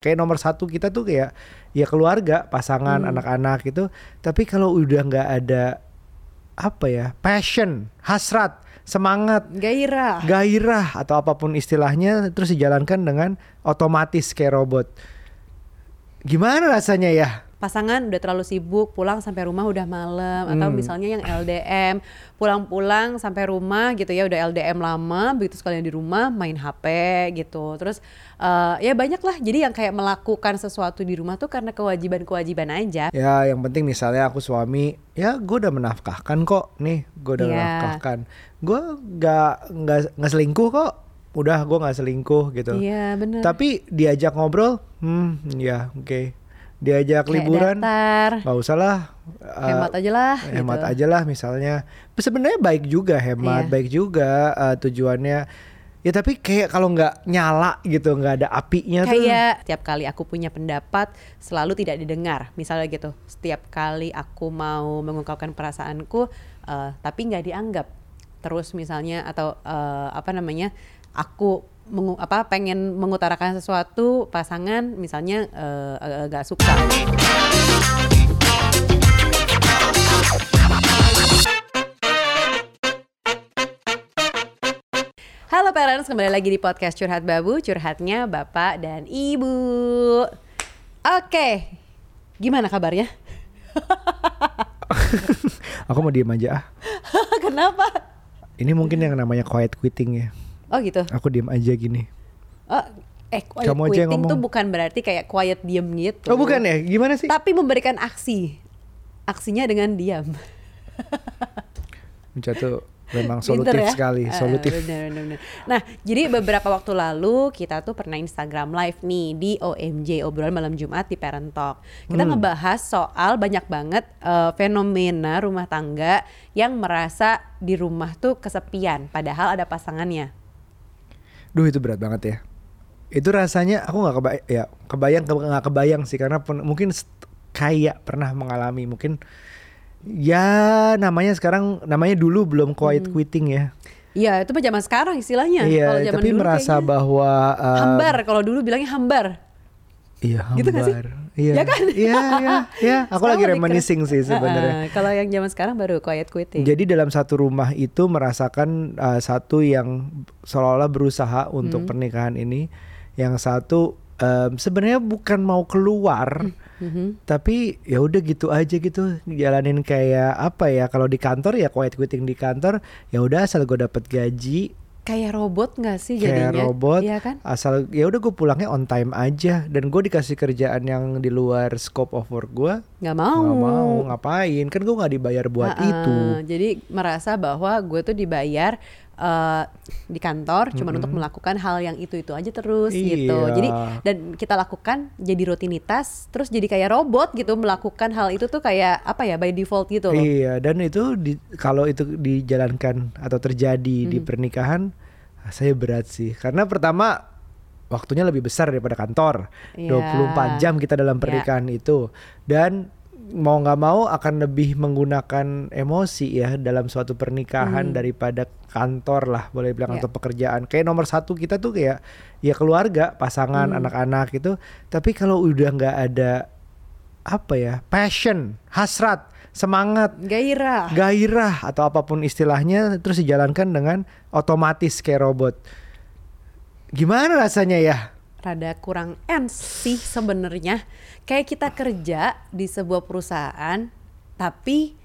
kayak nomor satu kita tuh kayak ya keluarga pasangan Hmm. anak-anak gitu tapi kalau udah nggak ada apa ya passion hasrat semangat Gairah. gairah atau apa pun istilahnya terus dijalankan dengan otomatis kayak robot gimana rasanya ya pasangan udah terlalu sibuk pulang sampai rumah udah malam atau Hmm. misalnya yang LDM pulang-pulang sampai rumah gitu ya udah LDM lama begitu sekalian di rumah main HP gitu. Terus eh, ya banyak lah jadi yang kayak melakukan sesuatu di rumah tuh karena kewajiban-kewajiban aja. Ya yang penting misalnya aku suami ya gue udah menafkahkan kok. Nih gue udah Iya. menafkahkan. Gue nggak nggak nggak selingkuh kok. Udah gue nggak selingkuh gitu. Iya bener. Tapi diajak ngobrol, hmm, ya oke. Diajak Kayak liburan, nggak usah lah. eh, hemat aja lah hemat gitu. aja lah misalnya. Sebenarnya baik juga hemat, Iya. baik juga eh, tujuannya. Ya tapi kayak kalau nggak nyala gitu, nggak ada apinya tuh. Kayak setiap kali aku punya pendapat selalu tidak didengar. Misalnya gitu, setiap kali aku mau mengungkapkan perasaanku eh, tapi nggak dianggap. Terus misalnya atau eh, apa namanya, aku mengu- apa pengen mengutarakan sesuatu pasangan misalnya eh, nggak suka. Halo parents, kembali lagi di podcast Curhat Babu, curhatnya Bapak dan Ibu. Oke, gimana kabarnya? Aku mau diem aja ah. Kenapa? Ini mungkin yang namanya quiet quitting ya. Oh gitu. Aku diem aja gini. Oh, eh quiet Kamu aja quitting tuh bukan berarti kayak quiet diem gitu. Oh bukan ya? Gimana sih? Tapi memberikan aksi. Aksinya dengan diam. Uca tuh memang solutif ya? sekali, Eh, solutif. bener, bener, bener. Nah, jadi beberapa waktu lalu kita tuh pernah Instagram live nih di OMJ obrolan malam Jumat di Parent Talk. Kita Hmm. ngebahas soal banyak banget eh, fenomena rumah tangga yang merasa di rumah tuh kesepian, padahal ada pasangannya. Duh itu berat banget ya. Itu rasanya aku nggak kebayang, ya kebayang ke- nggak kebayang sih karena pen- mungkin kayak pernah mengalami mungkin ya namanya sekarang namanya dulu belum quiet Hmm. quitting ya. Iya, itu zaman sekarang istilahnya. Iya, Kalau zaman tapi dulu merasa kayaknya bahwa uh, hambar. Kalau dulu bilangnya hambar. Iya hambar. Gitu nggak sih? Iya. Ya kan? Iya, iya, iya. Aku Sekarang lagi reminiscing sih sebenarnya. Heeh, Kalau yang zaman sekarang baru quiet quitting. Jadi dalam satu rumah itu merasakan uh, satu yang seolah-olah berusaha untuk Hmm. pernikahan ini, yang satu um, sebenarnya bukan mau keluar, Mhm. tapi ya udah gitu aja gitu, jalanin kayak apa ya? Kalau di kantor ya quiet quitting di kantor, ya udah asal gue dapet gaji, Kayak robot nggak sih kayak jadinya? robot, Iya kan? asal ya udah gue pulangnya on time aja, dan gue dikasih kerjaan yang di luar scope of work gue, Nggak mau. nggak mau ngapain? Kan gue nggak dibayar buat Ha-ha. itu. Jadi merasa bahwa gue tuh dibayar eh, di kantor cuman untuk melakukan hal yang itu itu aja terus gitu. Iya. Jadi dan kita lakukan jadi rutinitas, terus jadi kayak robot gitu melakukan hal itu tuh kayak apa ya by default gitu loh. Iya, dan itu di, kalau itu dijalankan atau terjadi di Hmm. pernikahan, ah, saya berat sih. Karena pertama waktunya lebih besar daripada kantor. Iya. 24 jam kita dalam Iya. pernikahan itu. Dan mau nggak mau akan lebih menggunakan emosi ya dalam suatu pernikahan Hmm. daripada kantor lah boleh bilang Iya. atau pekerjaan. Kayak nomor satu kita tuh kayak ya keluarga, pasangan, Hmm. anak-anak itu. Tapi kalau udah nggak ada apa ya passion, hasrat, semangat, Gairah. gairah atau apa pun istilahnya terus dijalankan dengan otomatis kayak robot. Gimana rasanya ya? Rada kurang ens sih sebenarnya. Kayak kita kerja di sebuah perusahaan, tapi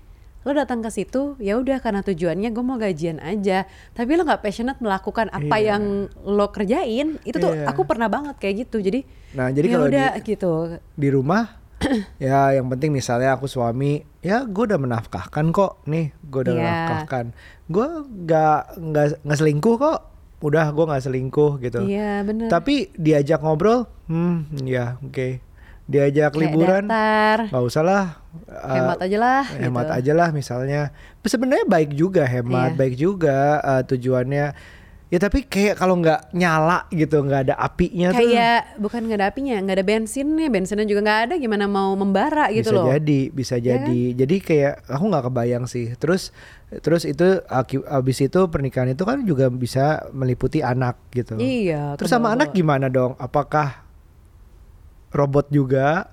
lo datang ke situ ya udah karena tujuannya gue mau gajian aja, tapi lo nggak passionate melakukan apa Iya. yang lo kerjain. Itu tuh Iya. aku pernah banget kayak gitu. Jadi Nah, jadi ya kalau udah di, gitu. di rumah ya yang penting misalnya aku suami ya gue udah menafkahkan kok nih gue udah Iya. menafkahkan gue nggak nggak nggak selingkuh kok udah gue nggak selingkuh gitu Iya bener. tapi diajak ngobrol hmm ya oke diajak Kayak liburan nggak usah lah eh, hemat aja lah. hemat gitu. aja lah misalnya sebenarnya baik juga hemat Iya. baik juga eh, tujuannya ya tapi kayak kalau nggak nyala gitu nggak ada apinya tuh. Kayak bukan nggak ada apinya, nggak ada bensinnya, bensinnya juga nggak ada, gimana mau membara gitu bisa loh. jadi bisa Iya jadi. jadi kayak aku nggak kebayang sih. Terus terus itu abis itu pernikahan itu kan juga bisa meliputi anak gitu. Iya. terus sama anak gimana dong? Apakah robot juga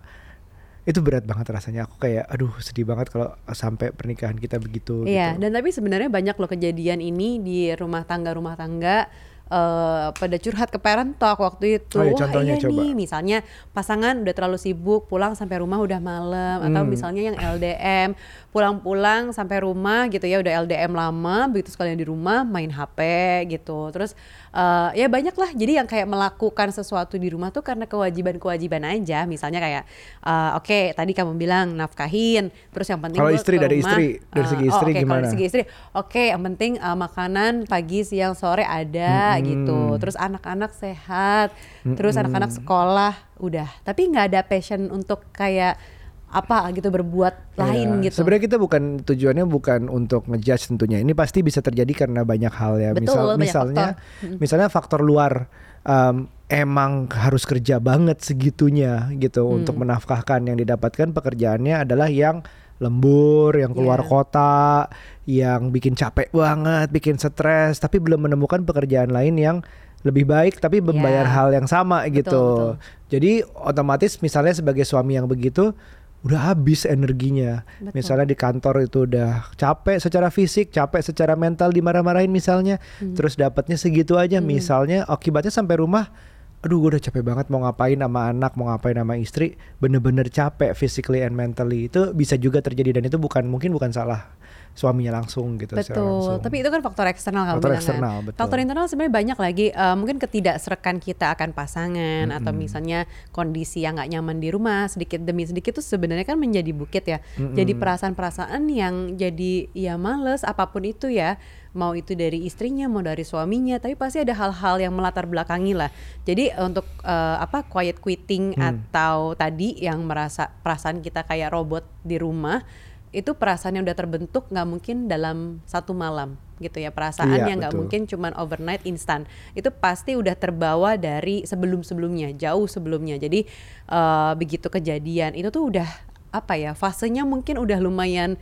itu berat banget rasanya aku kayak aduh sedih banget kalau sampai pernikahan kita begitu Iya, gitu. dan tapi sebenarnya banyak loh kejadian ini di rumah tangga rumah tangga eh pada curhat ke parent talk waktu itu. Oh iya, Wah, contohnya iya coba. nih, misalnya pasangan udah terlalu sibuk pulang sampai rumah udah malam atau Hmm. misalnya yang LDM pulang-pulang sampai rumah gitu ya udah LDM lama begitu sekalian di rumah main HP gitu. Terus eh ya banyak lah jadi yang kayak melakukan sesuatu di rumah tuh karena kewajiban-kewajiban aja. Misalnya kayak eh, oke tadi kamu bilang nafkahin, terus yang penting Kalau istri dari rumah, istri, dari eh, segi oh, istri oke, kalau gimana? dari segi istri oke yang penting uh, makanan pagi siang sore ada Mm-mm. gitu terus anak-anak sehat terus anak-anak sekolah udah tapi nggak ada passion untuk kayak apa gitu berbuat lain Ya, gitu Sebenarnya kita bukan tujuannya bukan untuk ngejudge tentunya. Ini pasti bisa terjadi karena banyak hal ya. Betul, banyak misalnya, faktor. misalnya faktor luar um, emang harus kerja banget segitunya gitu Hmm. untuk menafkahkan yang didapatkan pekerjaannya adalah yang lembur, yang keluar Yeah. kota, yang bikin capek banget, bikin stres, tapi belum menemukan pekerjaan lain yang lebih baik tapi membayar Yeah. hal yang sama Betul, gitu. betul. Jadi otomatis misalnya sebagai suami yang begitu udah habis energinya. Betul. Misalnya di kantor itu udah capek secara fisik, capek secara mental dimarah-marahin misalnya, Hmm. terus dapatnya segitu aja misalnya akibatnya sampai rumah aduh gue udah capek banget mau ngapain sama anak, mau ngapain sama istri, bener-bener capek physically and mentally. Itu bisa juga terjadi dan itu bukan mungkin bukan salah suaminya langsung gitu Betul, langsung. tapi itu kan faktor eksternal kamu Faktor bilang eksternal, kan. betul. Faktor internal sebenarnya banyak lagi. Eh, mungkin ketidakserekan kita akan pasangan atau misalnya kondisi yang nggak nyaman di rumah sedikit demi sedikit tuh sebenarnya kan menjadi bukit ya. Jadi perasaan-perasaan yang jadi ya males apa pun itu ya. Mau itu dari istrinya, mau dari suaminya, tapi pasti ada hal-hal yang melatar belakangi lah. Jadi untuk eh, apa quiet quitting atau tadi yang merasa perasaan kita kayak robot di rumah itu perasaan yang udah terbentuk nggak mungkin dalam satu malam gitu ya. Perasaan Iya, yang nggak mungkin cuman overnight instan. Itu pasti udah terbawa dari sebelum sebelumnya jauh sebelumnya. Jadi eh, begitu kejadian itu tuh udah apa ya fasenya mungkin udah lumayan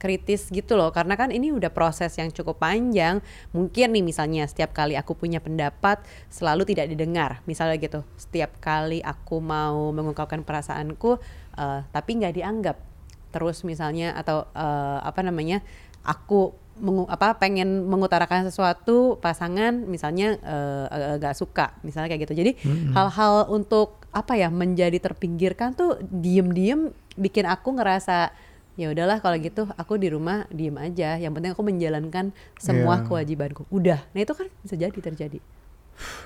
kritis gitu loh. Karena kan ini udah proses yang cukup panjang. Mungkin nih misalnya setiap kali aku punya pendapat selalu tidak didengar. Misalnya gitu setiap kali aku mau mengungkapkan perasaanku eh, tapi nggak dianggap terus misalnya atau eh, apa namanya aku mengu- apa pengen mengutarakan sesuatu pasangan misalnya eh, agak suka misalnya kayak gitu. Jadi hal-hal untuk apa ya menjadi terpinggirkan tuh diem-diem bikin aku ngerasa ya udahlah kalau gitu aku di rumah diem aja yang penting aku menjalankan semua Iya. kewajibanku. Udah. Nah itu kan bisa jadi terjadi.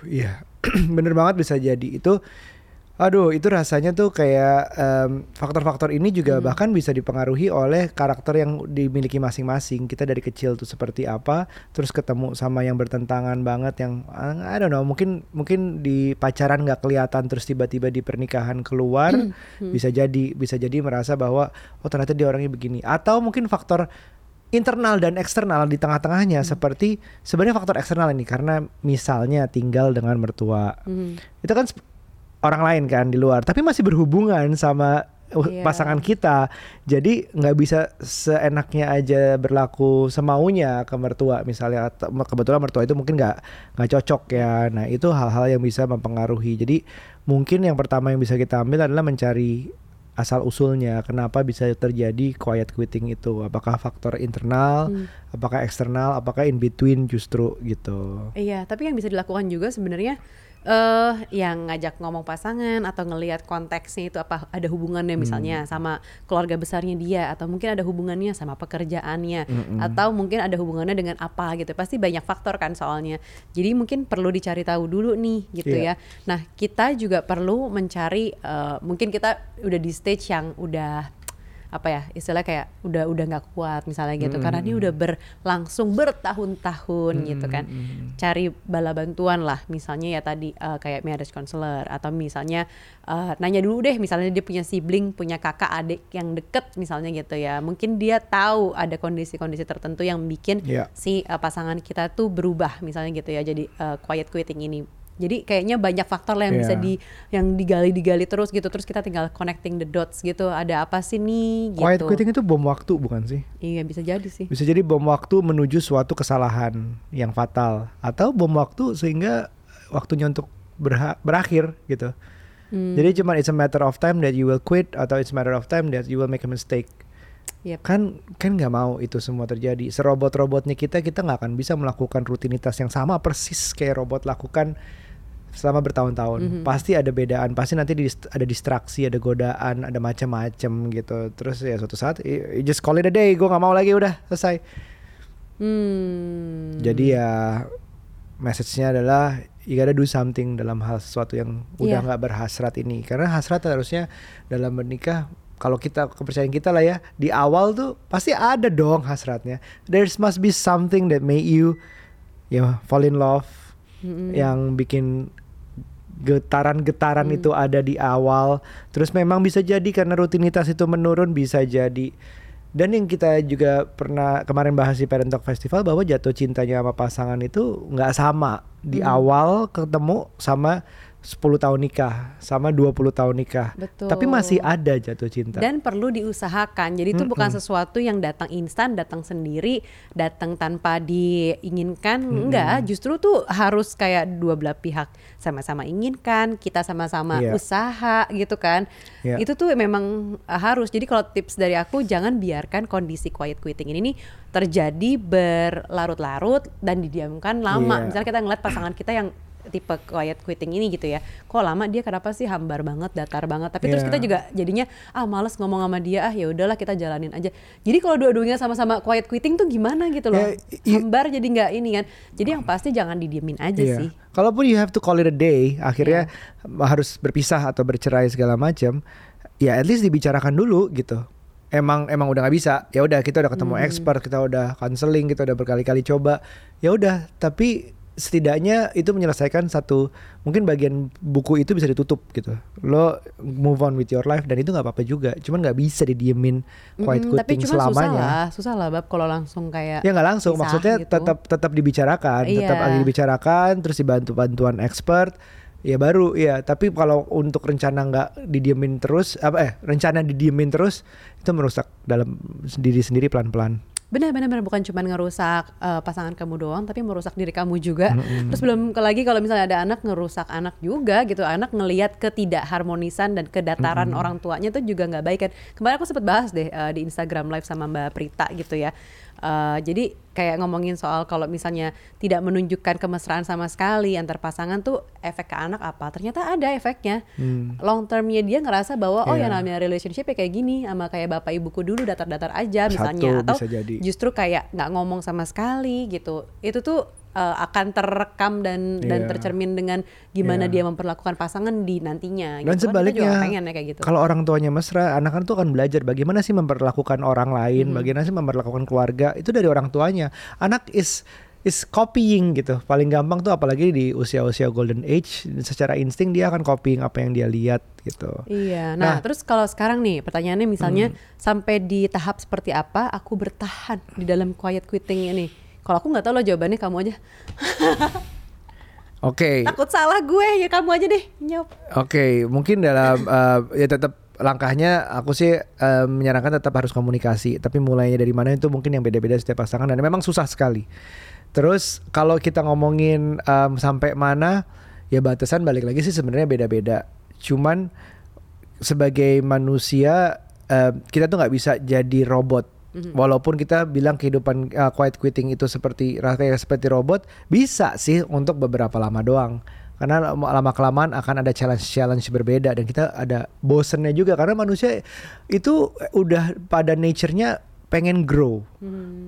Iya, bener banget bisa jadi. Itu. Aduh, itu rasanya tuh kayak em, faktor-faktor ini juga Hmm. bahkan bisa dipengaruhi oleh karakter yang dimiliki masing-masing. Kita dari kecil tuh seperti apa, terus ketemu sama yang bertentangan banget yang eh, I don't know, mungkin mungkin di pacaran nggak kelihatan terus tiba-tiba di pernikahan keluar Hmm. bisa jadi bisa jadi merasa bahwa oh ternyata dia orangnya begini. Atau mungkin faktor internal dan eksternal di tengah-tengahnya seperti sebenarnya faktor eksternal ini karena misalnya tinggal dengan mertua Hmm. itu kan orang lain kan di luar. Tapi masih berhubungan sama uh, Iya. pasangan kita. Jadi nggak bisa seenaknya aja berlaku semaunya ke mertua. Misalnya atau kebetulan mertua itu mungkin nggak nggak cocok ya. Nah itu hal-hal yang bisa mempengaruhi. Jadi mungkin yang pertama yang bisa kita ambil adalah mencari asal usulnya kenapa bisa terjadi quiet quitting itu? Apakah faktor internal Hmm. apakah eksternal apakah in between justru gitu. Iya, tapi yang bisa dilakukan juga sebenarnya eh yang ngajak ngomong pasangan atau ngelihat konteksnya itu apa ada hubungannya misalnya sama keluarga besarnya dia atau mungkin ada hubungannya sama pekerjaannya atau mungkin ada hubungannya dengan apa gitu. Pasti banyak faktor kan soalnya. Jadi mungkin perlu dicari tahu dulu nih gitu Iya. ya. Nah, kita juga perlu mencari eh, mungkin kita udah di stage yang udah apa ya istilah kayak udah udah nggak kuat misalnya gitu. Karena ini udah berlangsung bertahun-tahun gitu kan. cari bala bantuan lah. Misalnya ya tadi eh, kayak marriage counselor atau misalnya eh, nanya dulu deh. Misalnya dia punya sibling punya kakak adik yang deket misalnya gitu ya. Mungkin dia tahu ada kondisi-kondisi tertentu yang bikin Iya. si eh, pasangan kita tuh berubah misalnya gitu ya. Jadi eh, quiet quitting ini jadi kayaknya banyak faktor lah yang bisa Iya. di yang digali-digali terus gitu terus kita tinggal connecting the dots gitu ada apa sih nih gitu quiet quitting itu bom waktu bukan sih iya bisa jadi sih Bisa jadi bom waktu menuju suatu kesalahan yang fatal atau bom waktu sehingga waktunya untuk berha- berakhir gitu. Hmm. Jadi cuma it's a matter of time that you will quit atau it's a matter of time that you will make a mistake. Yep. Kan kan nggak mau itu semua terjadi. Serobot-robotnya kita kita nggak akan bisa melakukan rutinitas yang sama persis kayak robot lakukan selama bertahun-tahun. Mhm. Pasti ada bedaan, pasti nanti ada distraksi, ada godaan, ada macam-macam gitu. Terus ya suatu saat you you just call it a day, gue nggak mau lagi udah selesai. Hmm. Jadi ya message-nya adalah you gotta do something dalam hal sesuatu yang udah Iya. nggak berhasrat ini. Karena hasrat harusnya dalam menikah kalau kita kepercayaan kita lah ya di awal tuh pasti ada dong hasratnya. There must be something that made you ya fall in love Mm-mm. yang bikin getaran-getaran Hmm. itu ada di awal. Terus memang bisa jadi karena rutinitas itu menurun bisa jadi. Dan yang kita juga pernah kemarin bahas di Parent Talk Festival bahwa jatuh cintanya sama pasangan itu nggak sama di Hmm. awal ketemu sama 10 tahun nikah sama 20 tahun nikah. Betul. Tapi masih ada jatuh cinta. Dan perlu diusahakan. Jadi itu bukan sesuatu yang datang instan, datang sendiri, datang tanpa diinginkan. Enggak, justru tuh harus kayak dua belah pihak sama-sama inginkan, kita sama-sama Iya. usaha gitu kan. Iya. Itu tuh memang uh, harus. Jadi kalau tips dari aku jangan biarkan kondisi quiet quitting ini nih terjadi berlarut-larut dan didiamkan lama. Iya. Misalnya kita ngeliat pasangan kita yang tipe quiet quitting ini gitu ya. Kok lama dia kenapa sih hambar banget, datar banget. Tapi terus Iya. kita juga jadinya ah males ngomong sama dia, ah ya udahlah kita jalanin aja. Jadi kalau dua-duanya sama-sama quiet quitting tuh gimana gitu loh. I- hambar jadi nggak ini kan. Jadi yang pasti jangan didiemin aja Iya. sih. Kalaupun you have to call it a day, akhirnya harus berpisah atau bercerai segala macam, ya at least dibicarakan dulu gitu. Emang emang udah nggak bisa, ya udah kita udah ketemu expert, kita udah counseling, kita udah berkali-kali coba, ya udah. Tapi setidaknya itu menyelesaikan satu mungkin bagian buku itu bisa ditutup gitu. Lo move on with your life dan itu nggak apa-apa juga. Cuman nggak bisa didiemin quiet Mm-mm, tapi cuma susah selamanya. lah, susah lah bab kalau langsung kayak Ya nggak langsung, pisah maksudnya gitu. tetap tetap dibicarakan, tetap Iya. lagi dibicarakan, terus dibantu bantuan expert, ya baru ya. Tapi kalau untuk rencana nggak didiemin terus, apa eh rencana didiemin terus itu merusak dalam diri sendiri pelan-pelan. Benar benar benar bukan cuma ngerusak eh, pasangan kamu doang tapi merusak diri kamu juga. Terus belum lagi kalau misalnya ada anak ngerusak anak juga gitu. Anak ngelihat ketidakharmonisan dan kedataran orang tuanya tuh juga nggak baik kan. Kemarin aku sempat bahas deh eh, di Instagram live sama Mbak Prita gitu ya. Eh, jadi kayak ngomongin soal kalau misalnya tidak menunjukkan kemesraan sama sekali antar pasangan tuh efek ke anak apa? Ternyata ada efeknya. Long termnya dia ngerasa bahwa oh Hmm. ya namanya relationship ya kayak gini sama kayak bapak ibuku dulu datar-datar aja misalnya Satu, atau jadi. justru kayak nggak ngomong sama sekali gitu itu tuh uh, akan terekam dan dan Iya. tercermin dengan gimana Iya. dia memperlakukan pasangan di nantinya Dan gitu kan sebaliknya, juga pengen ya kayak gitu kalau orang tuanya mesra, anak kan tuh akan belajar bagaimana sih memperlakukan orang lain, bagaimana sih memperlakukan keluarga. Itu dari orang tuanya. Anak is is copying gitu. Paling gampang tuh apalagi di usia-usia golden age, secara insting dia akan copying apa yang dia lihat gitu. Iya, Nah. nah, Hmm. terus kalau sekarang nih pertanyaannya misalnya sampai di tahap seperti apa aku bertahan di dalam quiet quitting ini? Kalau aku nggak tahu lo jawabannya kamu aja. Oke. Takut salah gue ya kamu aja deh jawab. Oke, mungkin dalam eh, ya tetap langkahnya aku sih eh, menyarankan tetap harus komunikasi, tapi mulainya dari mana itu mungkin yang beda-beda setiap pasangan dan memang susah sekali. Terus kalau kita ngomongin em, sampai mana, ya batasan balik lagi sih sebenarnya beda-beda. Cuman sebagai manusia eh, kita tuh nggak bisa jadi robot. Walaupun kita bilang kehidupan uh, quiet quitting itu seperti rasanya seperti robot, bisa sih untuk beberapa lama doang. Karena lama kelamaan akan ada challenge-challenge berbeda dan kita ada bosennya juga karena manusia itu udah pada nature-nya pengen grow,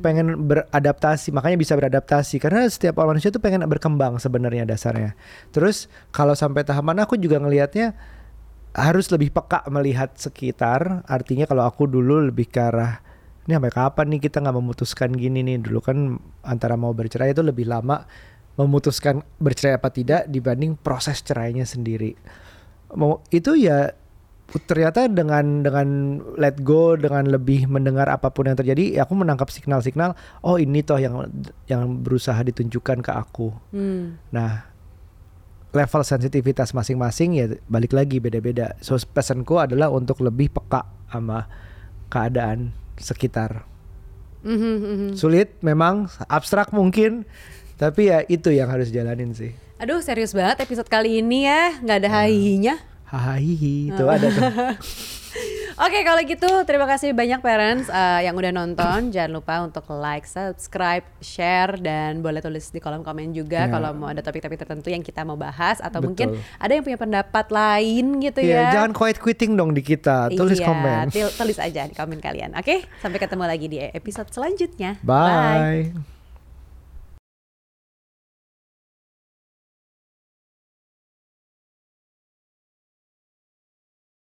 pengen beradaptasi, makanya bisa beradaptasi karena setiap orang manusia tuh pengen berkembang sebenarnya dasarnya. Terus kalau sampai tahap mana aku juga ngelihatnya harus lebih peka melihat sekitar. Artinya kalau aku dulu lebih ke arah ini sampai kapan nih kita nggak memutuskan gini nih dulu kan antara mau bercerai itu lebih lama memutuskan bercerai apa tidak dibanding proses cerainya sendiri. Mau itu ya ternyata dengan dengan let go dengan lebih mendengar apa pun yang terjadi ya aku menangkap signal-signal oh ini toh yang yang berusaha ditunjukkan ke aku. Hmm. Nah, level sensitivitas masing-masing ya balik lagi beda-beda. So pesanku adalah untuk lebih peka sama keadaan sekitar. Mhm, mhm. Sulit memang, abstrak mungkin, tapi ya itu yang harus jalanin sih. Aduh serius banget episode kali ini ya nggak ada Iya. hahinya. Hahaha itu ada tuh. Oke kalau gitu terima kasih banyak parents uh, yang udah nonton jangan lupa untuk like subscribe share dan boleh tulis di kolom komen juga Ya. kalau mau ada topik-topik tertentu yang kita mau bahas atau Betul. mungkin ada yang punya pendapat lain gitu Iya, ya jangan quiet quitting dong di kita. Tulis Iya, komen. tulis aja di komen kalian oke sampai ketemu lagi di episode selanjutnya Bye.